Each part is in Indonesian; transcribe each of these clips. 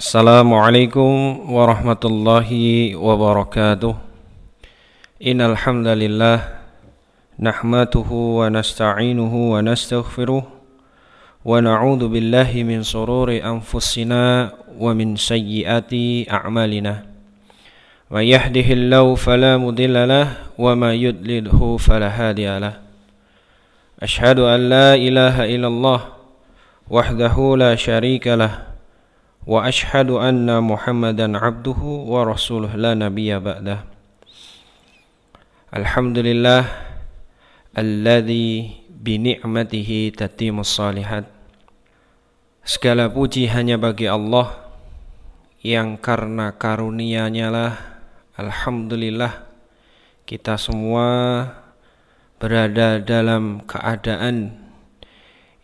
السلام عليكم ورحمة الله وبركاته إن الحمد لله نحمده ونستعينه ونستغفره ونعوذ بالله من سرور أنفسنا ومن سيئات أعمالنا من يهده الله فلا مضل له وما يضلله فلا هادي له أشهد أن لا إله إلا الله وحده لا شريك له واشهد ان محمدا عبده ورسوله لا نبي بعده الحمد لله الذي بنعمته تتم الصالحات Segala puji hanya bagi Allah yang karena karunia-Nya lah alhamdulillah kita semua berada dalam keadaan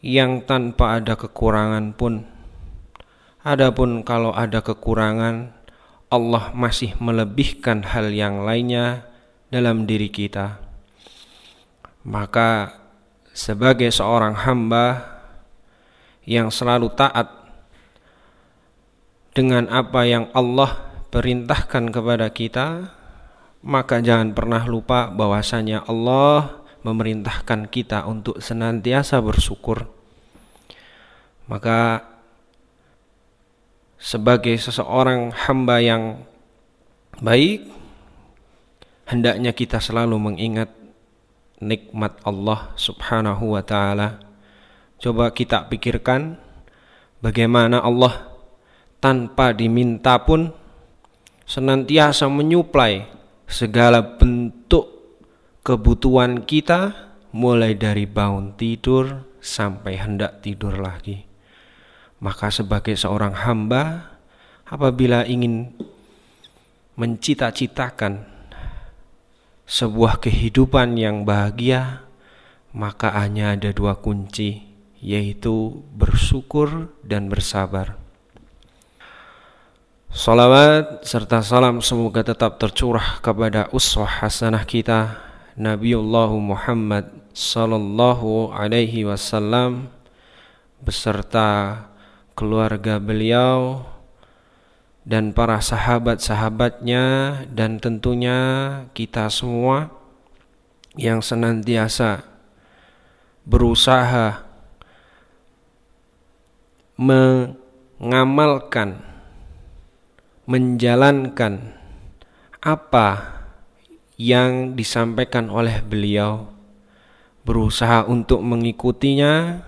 yang tanpa ada kekurangan pun Adapun kalau ada kekurangan, Allah masih melebihkan hal yang lainnya dalam diri kita. Maka sebagai seorang hamba yang selalu taat dengan apa yang Allah perintahkan kepada kita, maka jangan pernah lupa bahwasanya Allah memerintahkan kita untuk senantiasa bersyukur. Maka sebagai seseorang hamba yang baik hendaknya kita selalu mengingat nikmat Allah Subhanahu wa taala. Coba kita pikirkan bagaimana Allah tanpa diminta pun senantiasa menyuplai segala bentuk kebutuhan kita mulai dari bangun tidur sampai hendak tidur lagi. Maka sebagai seorang hamba apabila ingin mencita-citakan sebuah kehidupan yang bahagia maka hanya ada dua kunci yaitu bersyukur dan bersabar. Salawat serta salam semoga tetap tercurah kepada uswah hasanah kita Nabiullah Muhammad sallallahu alaihi wasallam beserta keluarga beliau dan para sahabat-sahabatnya dan tentunya kita semua yang senantiasa berusaha mengamalkan menjalankan apa yang disampaikan oleh beliau berusaha untuk mengikutinya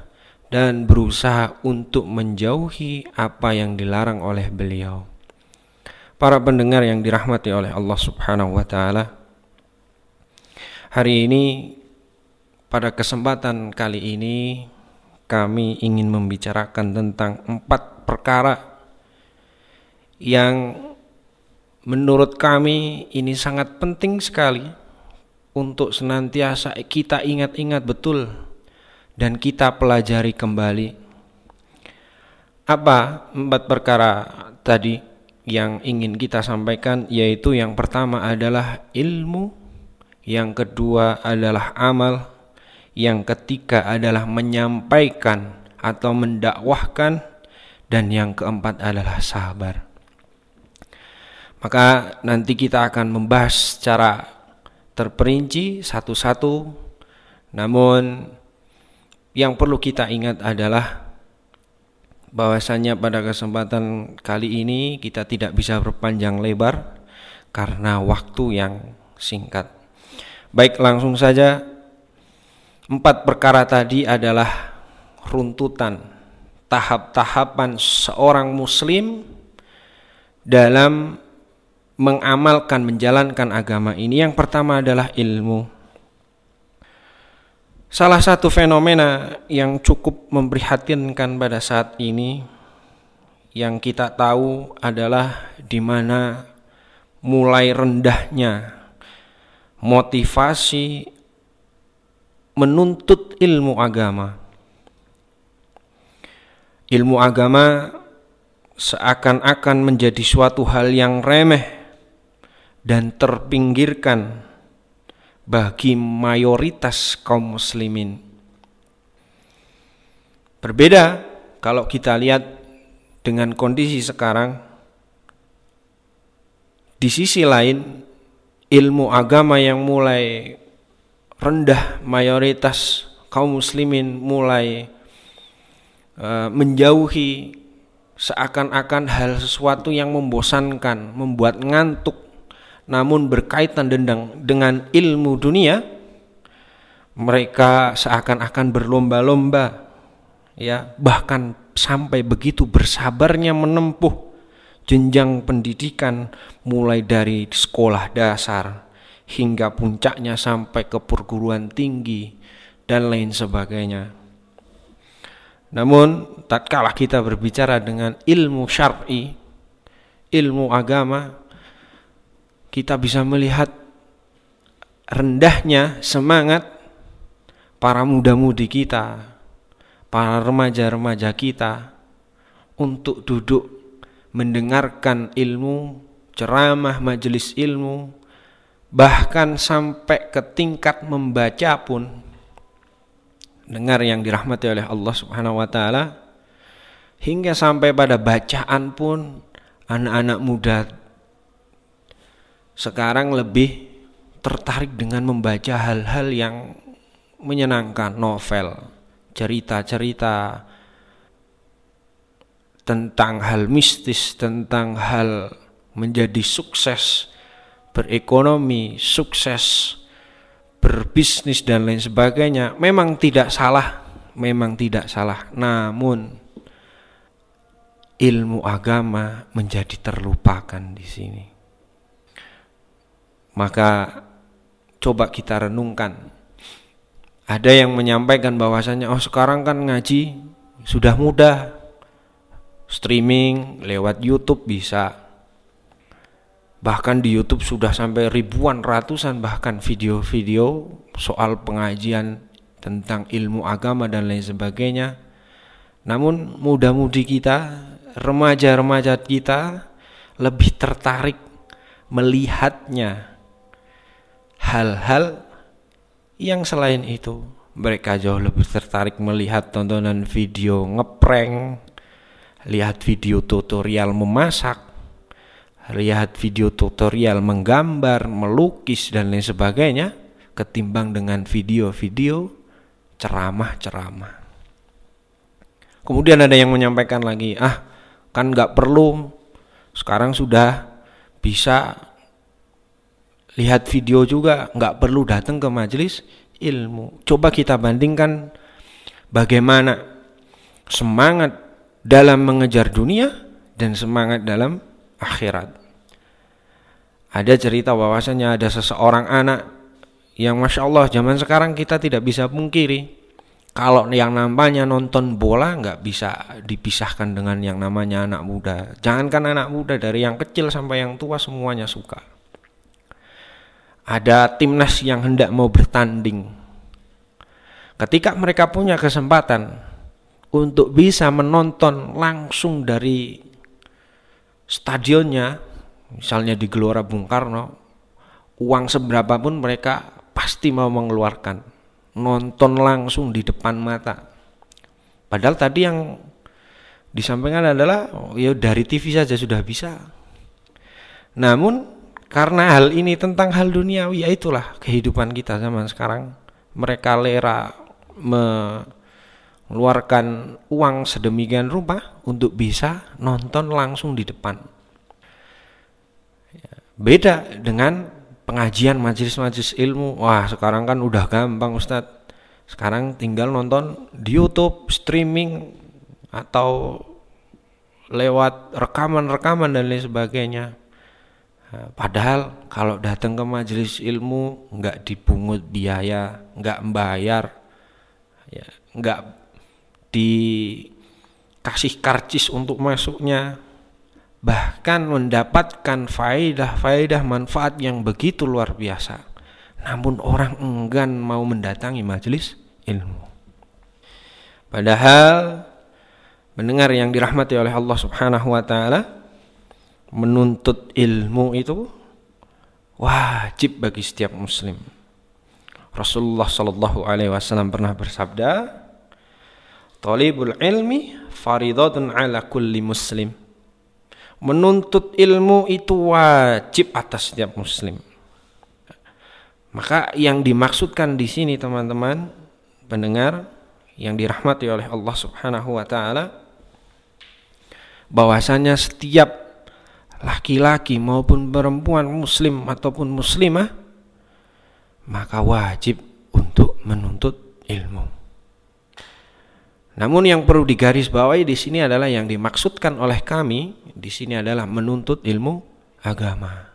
dan berusaha untuk menjauhi apa yang dilarang oleh beliau. Para pendengar yang dirahmati oleh Allah Subhanahu wa taala. Hari ini pada kesempatan kali ini kami ingin membicarakan tentang empat perkara yang menurut kami ini sangat penting sekali untuk senantiasa kita ingat-ingat betul dan kita pelajari kembali. Apa empat perkara tadi yang ingin kita sampaikan? Yaitu yang pertama adalah ilmu, yang kedua adalah amal, yang ketiga adalah menyampaikan atau mendakwahkan dan yang keempat adalah sabar. Maka nanti kita akan membahas secara terperinci satu-satu. Namun yang perlu kita ingat adalah bahwasanya pada kesempatan kali ini kita tidak bisa berpanjang lebar karena waktu yang singkat. Baik, langsung saja. Empat perkara tadi adalah runtutan tahap-tahapan seorang muslim dalam mengamalkan menjalankan agama ini. Yang pertama adalah ilmu. Salah satu fenomena yang cukup memprihatinkan pada saat ini yang kita tahu adalah di mana mulai rendahnya motivasi menuntut ilmu agama. Ilmu agama seakan-akan menjadi suatu hal yang remeh dan terpinggirkan bagi mayoritas kaum muslimin. Berbeda kalau kita lihat dengan kondisi sekarang di sisi lain ilmu agama yang mulai rendah mayoritas kaum muslimin mulai uh, menjauhi seakan-akan hal sesuatu yang membosankan, membuat ngantuk, namun berkaitan dengan, dengan ilmu dunia, mereka seakan-akan berlomba-lomba, ya bahkan sampai begitu bersabarnya menempuh jenjang pendidikan mulai dari sekolah dasar hingga puncaknya sampai ke perguruan tinggi dan lain sebagainya. Namun tatkala kita berbicara dengan ilmu syar'i, ilmu agama, kita bisa melihat rendahnya semangat para muda-mudi kita, para remaja-remaja kita untuk duduk mendengarkan ilmu, ceramah majelis ilmu, bahkan sampai ke tingkat membaca pun. Dengar yang dirahmati oleh Allah Subhanahu wa taala. Hingga sampai pada bacaan pun anak-anak muda sekarang lebih tertarik dengan membaca hal-hal yang menyenangkan, novel, cerita-cerita tentang hal mistis, tentang hal menjadi sukses berekonomi, sukses berbisnis dan lain sebagainya memang tidak salah, memang tidak salah. Namun ilmu agama menjadi terlupakan di sini. Maka coba kita renungkan. Ada yang menyampaikan bahwasanya oh sekarang kan ngaji sudah mudah. Streaming lewat YouTube bisa Bahkan di YouTube sudah sampai ribuan ratusan bahkan video-video soal pengajian tentang ilmu agama dan lain sebagainya. Namun muda-mudi kita, remaja-remaja kita lebih tertarik melihatnya hal-hal yang selain itu. Mereka jauh lebih tertarik melihat tontonan video ngeprank, lihat video tutorial memasak, lihat video tutorial menggambar, melukis dan lain sebagainya ketimbang dengan video-video ceramah-ceramah. Kemudian ada yang menyampaikan lagi, ah kan nggak perlu, sekarang sudah bisa lihat video juga, nggak perlu datang ke majelis ilmu. Coba kita bandingkan bagaimana semangat dalam mengejar dunia dan semangat dalam akhirat. Ada cerita bahwasanya ada seseorang anak yang masya Allah zaman sekarang kita tidak bisa pungkiri kalau yang namanya nonton bola nggak bisa dipisahkan dengan yang namanya anak muda. Jangankan anak muda dari yang kecil sampai yang tua semuanya suka. Ada timnas yang hendak mau bertanding. Ketika mereka punya kesempatan untuk bisa menonton langsung dari stadionnya misalnya di Gelora Bung Karno, uang seberapa pun mereka pasti mau mengeluarkan, nonton langsung di depan mata. Padahal tadi yang disampaikan adalah oh, ya dari TV saja sudah bisa. Namun karena hal ini tentang hal duniawi ya itulah kehidupan kita zaman sekarang. Mereka lera mengeluarkan uang sedemikian rupa untuk bisa nonton langsung di depan Beda dengan pengajian majelis-majelis ilmu. Wah, sekarang kan udah gampang Ustadz. Sekarang tinggal nonton di YouTube, streaming atau lewat rekaman-rekaman dan lain sebagainya. Nah, padahal kalau datang ke majelis ilmu nggak dipungut biaya, nggak membayar, ya, nggak dikasih karcis untuk masuknya, bahkan mendapatkan faedah-faedah manfaat yang begitu luar biasa. Namun orang enggan mau mendatangi majelis ilmu. Padahal mendengar yang dirahmati oleh Allah Subhanahu wa taala menuntut ilmu itu wajib bagi setiap muslim. Rasulullah sallallahu alaihi wasallam pernah bersabda, Talibul ilmi faridatun ala kulli muslim. Menuntut ilmu itu wajib atas setiap muslim. Maka yang dimaksudkan di sini teman-teman pendengar yang dirahmati oleh Allah Subhanahu wa taala bahwasanya setiap laki-laki maupun perempuan muslim ataupun muslimah maka wajib untuk menuntut ilmu. Namun yang perlu digarisbawahi di sini adalah yang dimaksudkan oleh kami di sini adalah menuntut ilmu agama.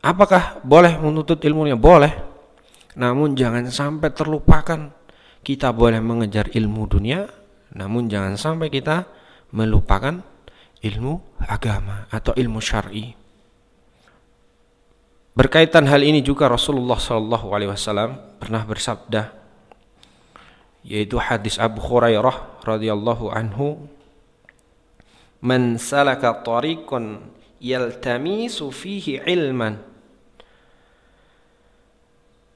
Apakah boleh menuntut ilmunya? Boleh. Namun jangan sampai terlupakan kita boleh mengejar ilmu dunia, namun jangan sampai kita melupakan ilmu agama atau ilmu syar'i. Berkaitan hal ini juga Rasulullah Shallallahu Alaihi Wasallam pernah bersabda, yaitu hadis Abu Hurairah radhiyallahu anhu, "Man salaka tariqan yaltamisu fihi ilman."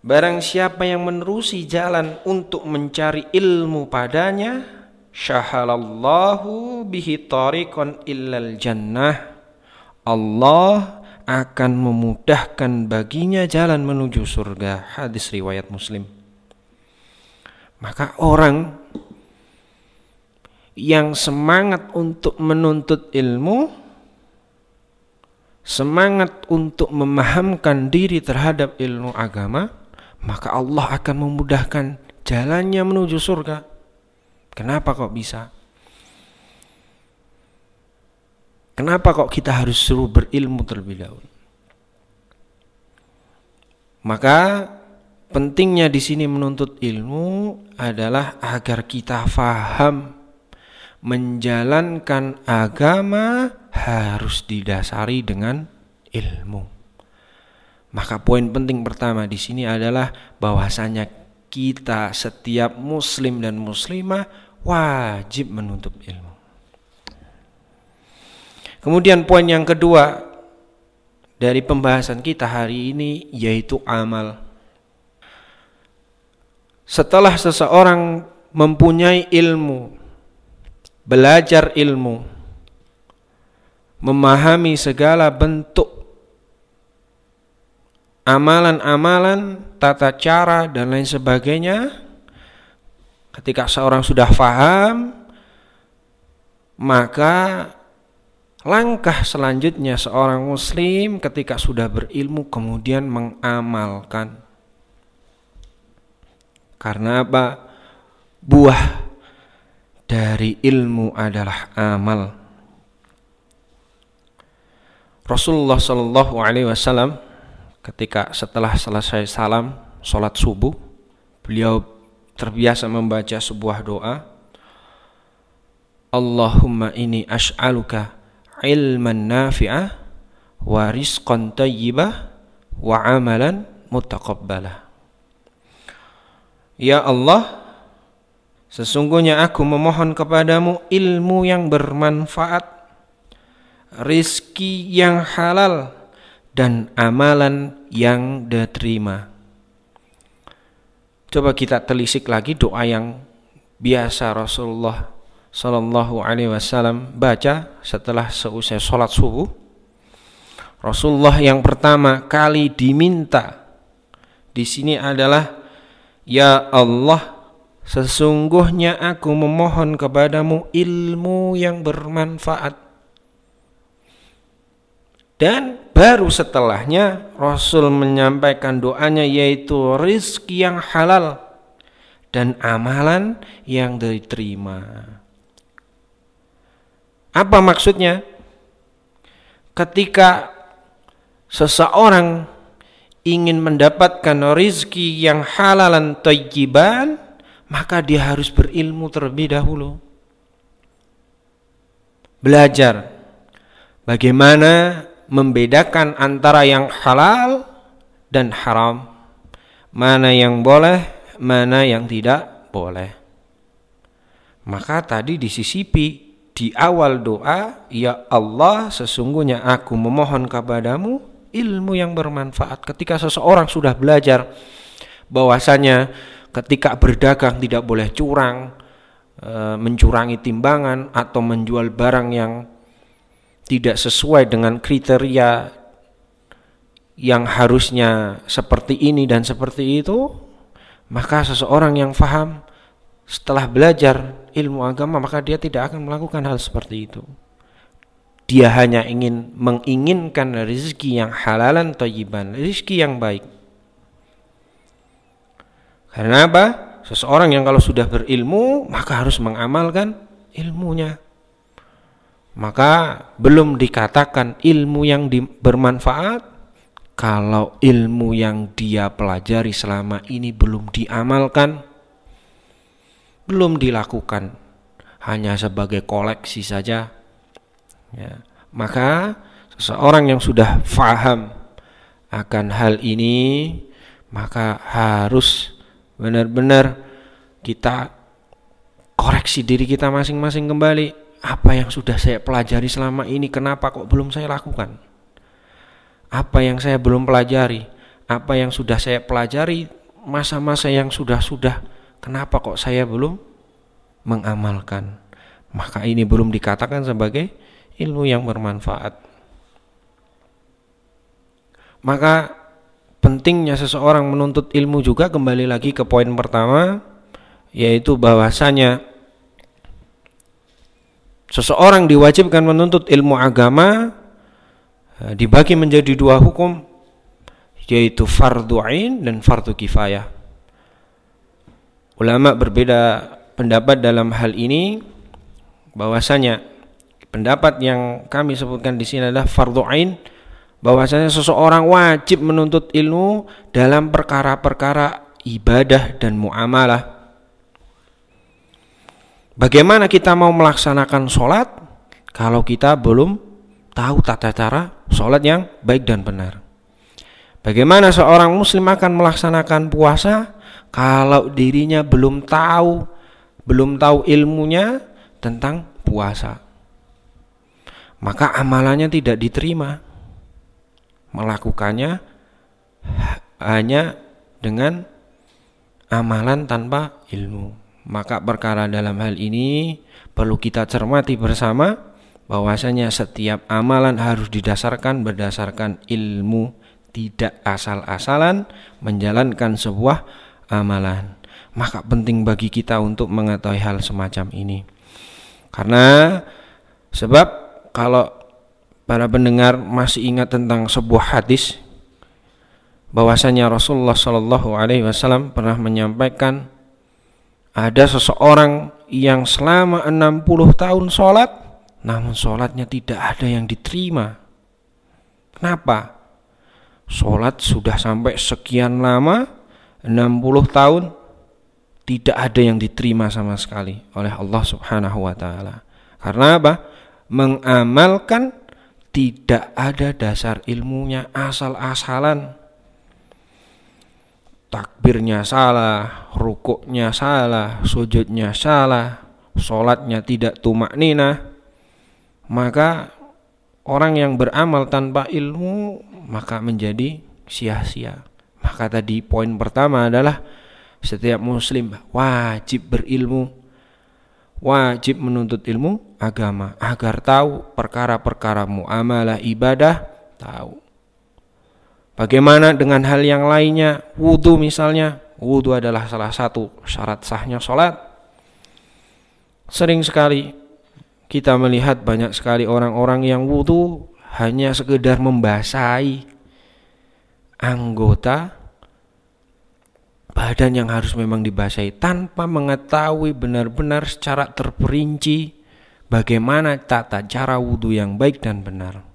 Barang siapa yang menerusi jalan untuk mencari ilmu padanya, syahalallahu bihi tariqan illal jannah. Allah akan memudahkan baginya jalan menuju surga. Hadis riwayat Muslim. Maka orang yang semangat untuk menuntut ilmu, semangat untuk memahamkan diri terhadap ilmu agama, maka Allah akan memudahkan jalannya menuju surga. Kenapa kok bisa? Kenapa kok kita harus suruh berilmu terlebih dahulu? Maka pentingnya di sini menuntut ilmu adalah agar kita faham menjalankan agama harus didasari dengan ilmu. Maka poin penting pertama di sini adalah bahwasanya kita setiap muslim dan muslimah wajib menuntut ilmu. Kemudian poin yang kedua dari pembahasan kita hari ini yaitu amal. Setelah seseorang mempunyai ilmu, belajar ilmu, memahami segala bentuk amalan-amalan, tata cara dan lain sebagainya, ketika seorang sudah faham, maka Langkah selanjutnya seorang muslim ketika sudah berilmu kemudian mengamalkan. Karena apa? Buah dari ilmu adalah amal. Rasulullah Shallallahu Alaihi Wasallam ketika setelah selesai salam sholat subuh, beliau terbiasa membaca sebuah doa. Allahumma ini as'aluka ilman nafi'ah wa rizqan tayyibah wa amalan mutaqabbalah. Ya Allah, sesungguhnya aku memohon kepadamu ilmu yang bermanfaat, rizki yang halal, dan amalan yang diterima. Coba kita telisik lagi doa yang biasa Rasulullah Sallallahu Alaihi Wasallam baca setelah seusai sholat subuh. Rasulullah yang pertama kali diminta di sini adalah Ya Allah sesungguhnya aku memohon kepadamu ilmu yang bermanfaat dan baru setelahnya Rasul menyampaikan doanya yaitu rizki yang halal dan amalan yang diterima. Apa maksudnya? Ketika seseorang ingin mendapatkan rizki yang halalan tayyiban, maka dia harus berilmu terlebih dahulu. Belajar bagaimana membedakan antara yang halal dan haram. Mana yang boleh, mana yang tidak boleh. Maka tadi disisipi di awal doa, Ya Allah sesungguhnya aku memohon kepadamu ilmu yang bermanfaat. Ketika seseorang sudah belajar bahwasanya ketika berdagang tidak boleh curang, e, mencurangi timbangan atau menjual barang yang tidak sesuai dengan kriteria yang harusnya seperti ini dan seperti itu, maka seseorang yang faham setelah belajar ilmu agama maka dia tidak akan melakukan hal seperti itu. Dia hanya ingin menginginkan rezeki yang halalan thayyiban, rezeki yang baik. Karena apa? Seseorang yang kalau sudah berilmu maka harus mengamalkan ilmunya. Maka belum dikatakan ilmu yang bermanfaat kalau ilmu yang dia pelajari selama ini belum diamalkan, belum dilakukan, hanya sebagai koleksi saja, ya, maka seseorang yang sudah faham akan hal ini, maka harus benar-benar kita koreksi diri kita masing-masing kembali. Apa yang sudah saya pelajari selama ini, kenapa kok belum saya lakukan? apa yang saya belum pelajari, apa yang sudah saya pelajari, masa-masa yang sudah-sudah, kenapa kok saya belum mengamalkan? Maka ini belum dikatakan sebagai ilmu yang bermanfaat. Maka pentingnya seseorang menuntut ilmu juga kembali lagi ke poin pertama yaitu bahwasanya seseorang diwajibkan menuntut ilmu agama Eh, dibagi menjadi dua hukum yaitu fardu ain dan fardu kifayah. Ulama berbeda pendapat dalam hal ini bahwasanya pendapat yang kami sebutkan di sini adalah fardu ain bahwasanya seseorang wajib menuntut ilmu dalam perkara-perkara ibadah dan muamalah. Bagaimana kita mau melaksanakan sholat kalau kita belum tahu tata cara sholat yang baik dan benar. Bagaimana seorang muslim akan melaksanakan puasa kalau dirinya belum tahu, belum tahu ilmunya tentang puasa. Maka amalannya tidak diterima. Melakukannya hanya dengan amalan tanpa ilmu. Maka perkara dalam hal ini perlu kita cermati bersama bahwasanya setiap amalan harus didasarkan berdasarkan ilmu, tidak asal-asalan menjalankan sebuah amalan. Maka penting bagi kita untuk mengetahui hal semacam ini. Karena sebab kalau para pendengar masih ingat tentang sebuah hadis bahwasanya Rasulullah Shallallahu alaihi wasallam pernah menyampaikan ada seseorang yang selama 60 tahun sholat namun sholatnya tidak ada yang diterima. Kenapa? Sholat sudah sampai sekian lama, 60 tahun, tidak ada yang diterima sama sekali oleh Allah Subhanahu wa taala. Karena apa? Mengamalkan tidak ada dasar ilmunya asal-asalan. Takbirnya salah, rukuknya salah, sujudnya salah, sholatnya tidak tumak nina, maka orang yang beramal tanpa ilmu maka menjadi sia-sia. Maka tadi poin pertama adalah setiap muslim wajib berilmu, wajib menuntut ilmu agama agar tahu perkara-perkara muamalah ibadah, tahu. Bagaimana dengan hal yang lainnya? Wudhu misalnya, wudhu adalah salah satu syarat sahnya sholat. Sering sekali kita melihat banyak sekali orang-orang yang wudhu hanya sekedar membasahi anggota badan yang harus memang dibasahi tanpa mengetahui benar-benar secara terperinci bagaimana tata cara wudhu yang baik dan benar.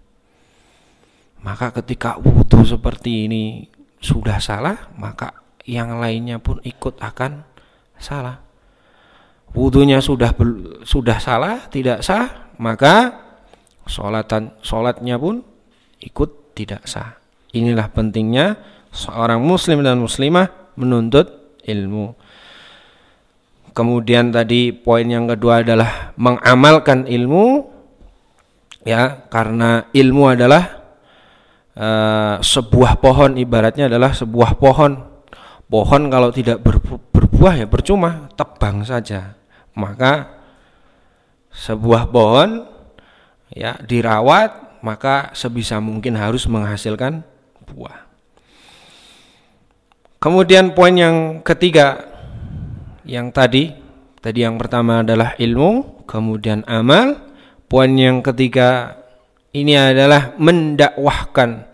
Maka ketika wudhu seperti ini sudah salah, maka yang lainnya pun ikut akan salah wudhunya sudah sudah salah, tidak sah, maka solatan solatnya pun ikut tidak sah. Inilah pentingnya seorang muslim dan muslimah menuntut ilmu. Kemudian tadi poin yang kedua adalah mengamalkan ilmu ya karena ilmu adalah uh, sebuah pohon ibaratnya adalah sebuah pohon. Pohon kalau tidak ber, berbuah ya percuma, tebang saja. Maka sebuah pohon ya dirawat maka sebisa mungkin harus menghasilkan buah. Kemudian poin yang ketiga yang tadi tadi yang pertama adalah ilmu, kemudian amal. Poin yang ketiga ini adalah mendakwahkan,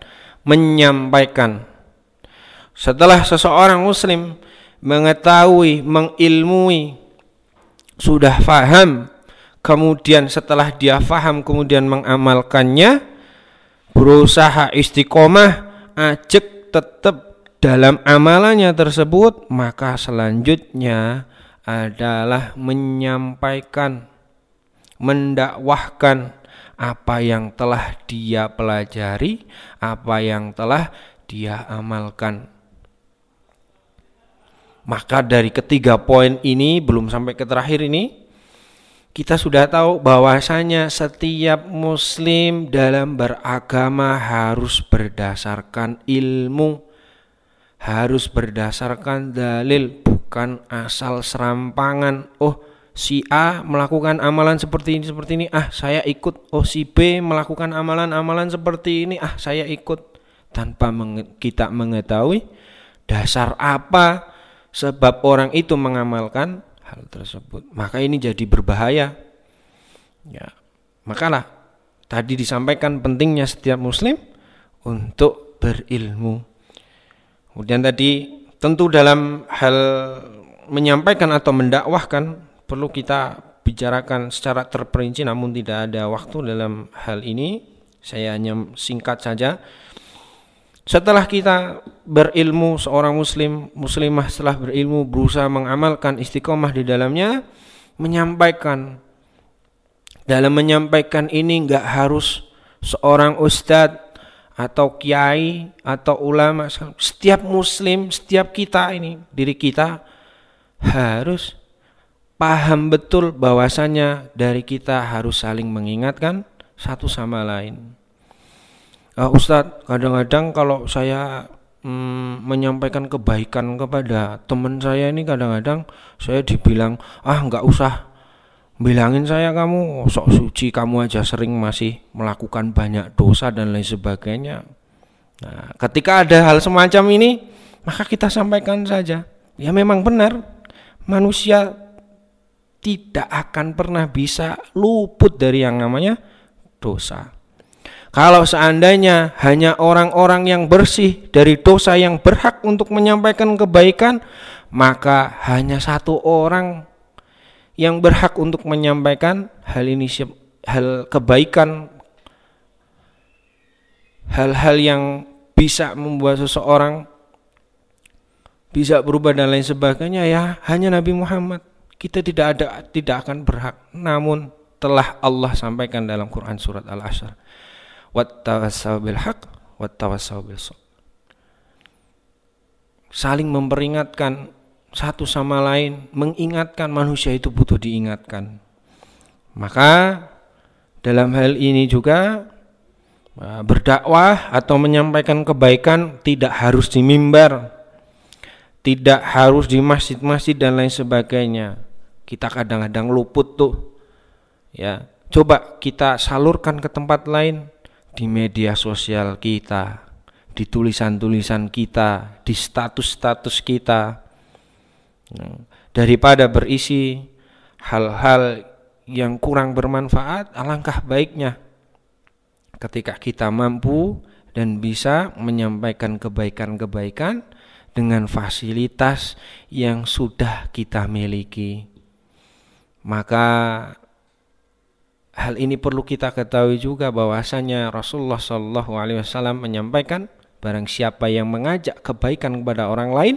menyampaikan. Setelah seseorang muslim mengetahui, mengilmui, sudah faham, kemudian setelah dia faham kemudian mengamalkannya, berusaha istiqomah, ajak tetap dalam amalannya tersebut, maka selanjutnya adalah menyampaikan, mendakwahkan apa yang telah dia pelajari, apa yang telah dia amalkan. Maka dari ketiga poin ini belum sampai ke terakhir ini kita sudah tahu bahwasanya setiap muslim dalam beragama harus berdasarkan ilmu, harus berdasarkan dalil, bukan asal serampangan. Oh, si A melakukan amalan seperti ini seperti ini, ah saya ikut. Oh, si B melakukan amalan-amalan seperti ini, ah saya ikut tanpa kita mengetahui dasar apa sebab orang itu mengamalkan hal tersebut. Maka ini jadi berbahaya. Ya. Makalah tadi disampaikan pentingnya setiap muslim untuk berilmu. Kemudian tadi tentu dalam hal menyampaikan atau mendakwahkan perlu kita bicarakan secara terperinci namun tidak ada waktu dalam hal ini. Saya hanya singkat saja. Setelah kita berilmu seorang muslim, muslimah setelah berilmu berusaha mengamalkan istiqomah di dalamnya, menyampaikan dalam menyampaikan ini enggak harus seorang ustadz atau kiai atau ulama setiap muslim setiap kita ini diri kita harus paham betul bahwasanya dari kita harus saling mengingatkan satu sama lain. Uh, Ustadz kadang-kadang kalau saya mm, menyampaikan kebaikan kepada teman saya ini kadang-kadang saya dibilang ah nggak usah. Bilangin saya kamu sok suci kamu aja sering masih melakukan banyak dosa dan lain sebagainya. Nah ketika ada hal semacam ini maka kita sampaikan saja. Ya memang benar. Manusia tidak akan pernah bisa luput dari yang namanya dosa. Kalau seandainya hanya orang-orang yang bersih dari dosa yang berhak untuk menyampaikan kebaikan, maka hanya satu orang yang berhak untuk menyampaikan hal ini hal kebaikan hal-hal yang bisa membuat seseorang bisa berubah dan lain sebagainya ya hanya Nabi Muhammad kita tidak ada tidak akan berhak. Namun telah Allah sampaikan dalam Quran surat Al-Asr. Wattawassaw bil wattawassaw saling memperingatkan satu sama lain mengingatkan manusia itu butuh diingatkan. Maka dalam hal ini juga uh, berdakwah atau menyampaikan kebaikan tidak harus di mimbar tidak harus di masjid-masjid dan lain sebagainya. Kita kadang-kadang luput tuh ya. Coba kita salurkan ke tempat lain di media sosial kita, di tulisan-tulisan kita, di status-status kita. Nah, daripada berisi hal-hal yang kurang bermanfaat, alangkah baiknya ketika kita mampu dan bisa menyampaikan kebaikan-kebaikan dengan fasilitas yang sudah kita miliki. Maka Hal ini perlu kita ketahui juga bahwasanya Rasulullah Shallallahu Alaihi Wasallam menyampaikan barang siapa yang mengajak kebaikan kepada orang lain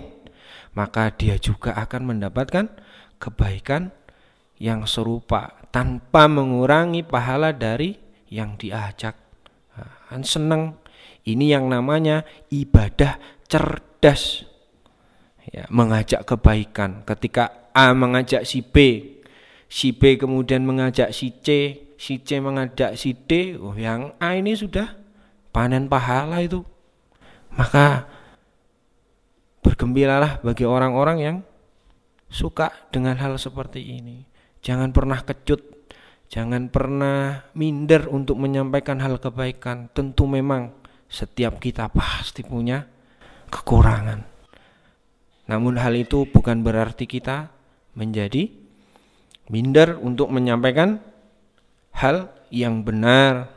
maka dia juga akan mendapatkan kebaikan yang serupa tanpa mengurangi pahala dari yang diajak. Nah, kan senang ini yang namanya ibadah cerdas. Ya, mengajak kebaikan. Ketika A mengajak si B, si B kemudian mengajak si C, si C mengajak si D, oh yang A ini sudah panen pahala itu. Maka bergembiralah bagi orang-orang yang suka dengan hal seperti ini. Jangan pernah kecut, jangan pernah minder untuk menyampaikan hal kebaikan. Tentu memang setiap kita pasti punya kekurangan. Namun hal itu bukan berarti kita menjadi minder untuk menyampaikan hal yang benar.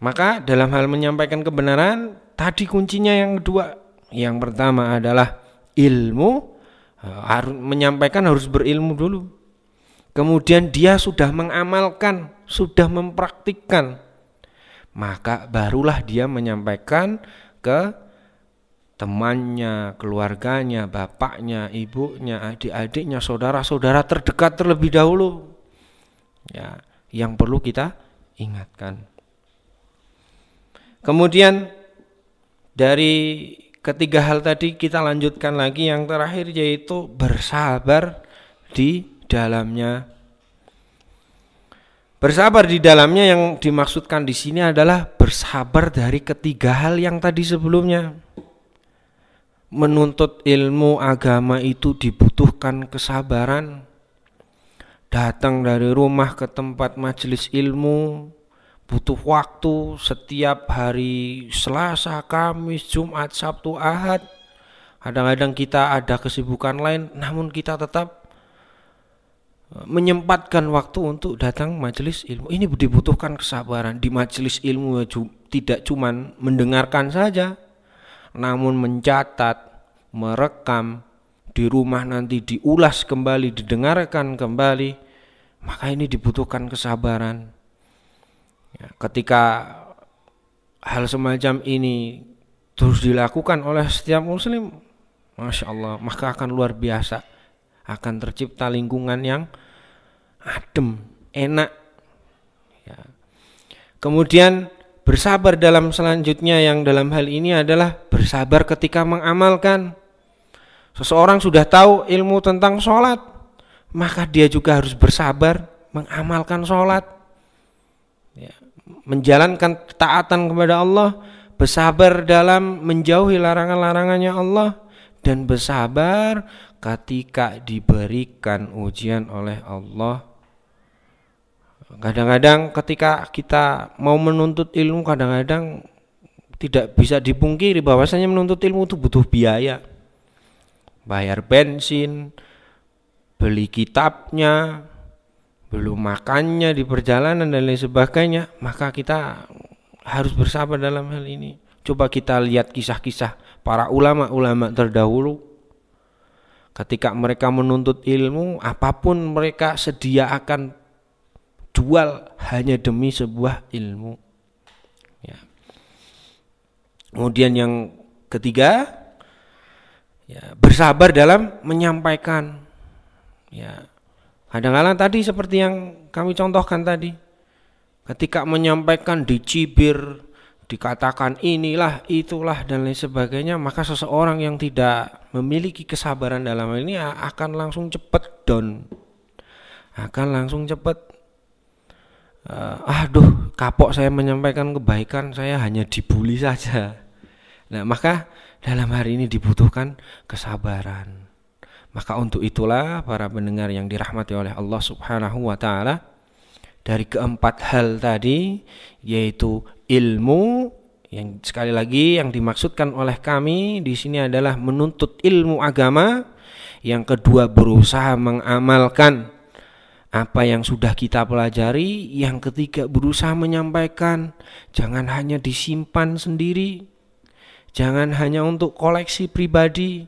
Maka dalam hal menyampaikan kebenaran tadi kuncinya yang kedua. Yang pertama adalah ilmu harus menyampaikan harus berilmu dulu. Kemudian dia sudah mengamalkan, sudah mempraktikkan. Maka barulah dia menyampaikan ke temannya, keluarganya, bapaknya, ibunya, adik-adiknya, saudara-saudara terdekat terlebih dahulu. Ya, yang perlu kita ingatkan. Kemudian dari ketiga hal tadi kita lanjutkan lagi yang terakhir yaitu bersabar di dalamnya. Bersabar di dalamnya yang dimaksudkan di sini adalah bersabar dari ketiga hal yang tadi sebelumnya. Menuntut ilmu agama itu dibutuhkan kesabaran datang dari rumah ke tempat majelis ilmu butuh waktu setiap hari Selasa, Kamis, Jumat, Sabtu, Ahad. Kadang-kadang kita ada kesibukan lain namun kita tetap e, menyempatkan waktu untuk datang majelis ilmu. Ini dibutuhkan kesabaran. Di majelis ilmu tidak cuma mendengarkan saja namun mencatat, merekam, di rumah nanti diulas kembali, didengarkan kembali, maka ini dibutuhkan kesabaran. Ya, ketika hal semacam ini terus dilakukan oleh setiap muslim, masya Allah, maka akan luar biasa, akan tercipta lingkungan yang adem, enak. Ya. Kemudian bersabar dalam selanjutnya yang dalam hal ini adalah bersabar ketika mengamalkan. Seseorang sudah tahu ilmu tentang sholat, maka dia juga harus bersabar mengamalkan sholat ya, menjalankan ketaatan kepada Allah bersabar dalam menjauhi larangan-larangannya Allah dan bersabar ketika diberikan ujian oleh Allah kadang-kadang ketika kita mau menuntut ilmu kadang-kadang tidak bisa dipungkiri bahwasanya menuntut ilmu itu butuh biaya bayar bensin beli kitabnya, belum makannya di perjalanan dan lain sebagainya, maka kita harus bersabar dalam hal ini. Coba kita lihat kisah-kisah para ulama-ulama terdahulu. Ketika mereka menuntut ilmu, apa pun mereka sedia akan jual hanya demi sebuah ilmu. Ya. Kemudian yang ketiga, ya, bersabar dalam menyampaikan Ya. Kadang-kadang tadi seperti yang kami contohkan tadi. Ketika menyampaikan dicibir, dikatakan inilah, itulah dan lain sebagainya, maka seseorang yang tidak memiliki kesabaran dalam ini akan langsung cepat down. Akan langsung cepat uh, aduh, kapok saya menyampaikan kebaikan, saya hanya dibully saja. Nah, maka dalam hari ini dibutuhkan kesabaran. Maka untuk itulah para pendengar yang dirahmati oleh Allah Subhanahu wa taala dari keempat hal tadi yaitu ilmu yang sekali lagi yang dimaksudkan oleh kami di sini adalah menuntut ilmu agama, yang kedua berusaha mengamalkan apa yang sudah kita pelajari, yang ketiga berusaha menyampaikan, jangan hanya disimpan sendiri, jangan hanya untuk koleksi pribadi,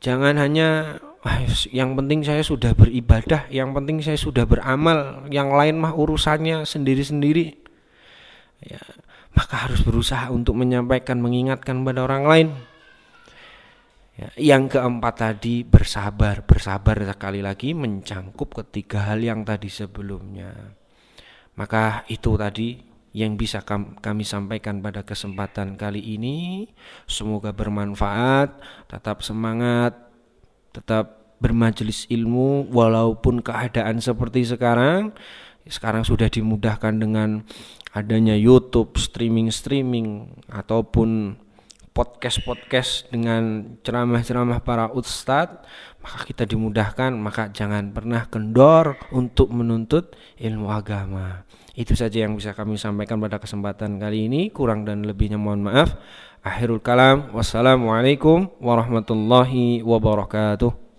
Jangan hanya ah, yang penting saya sudah beribadah, yang penting saya sudah beramal, yang lain mah urusannya sendiri-sendiri. Ya, maka harus berusaha untuk menyampaikan, mengingatkan pada orang lain. Ya, yang keempat tadi bersabar, bersabar sekali lagi mencangkup ketiga hal yang tadi sebelumnya. Maka itu tadi yang bisa kami sampaikan pada kesempatan kali ini. Semoga bermanfaat, tetap semangat, tetap bermajelis ilmu walaupun keadaan seperti sekarang. Sekarang sudah dimudahkan dengan adanya YouTube, streaming-streaming ataupun podcast-podcast dengan ceramah-ceramah para ustadz, maka kita dimudahkan, maka jangan pernah kendor untuk menuntut ilmu agama. Itu saja yang bisa kami sampaikan pada kesempatan kali ini. Kurang dan lebihnya mohon maaf. Akhirul kalam. Wassalamualaikum warahmatullahi wabarakatuh.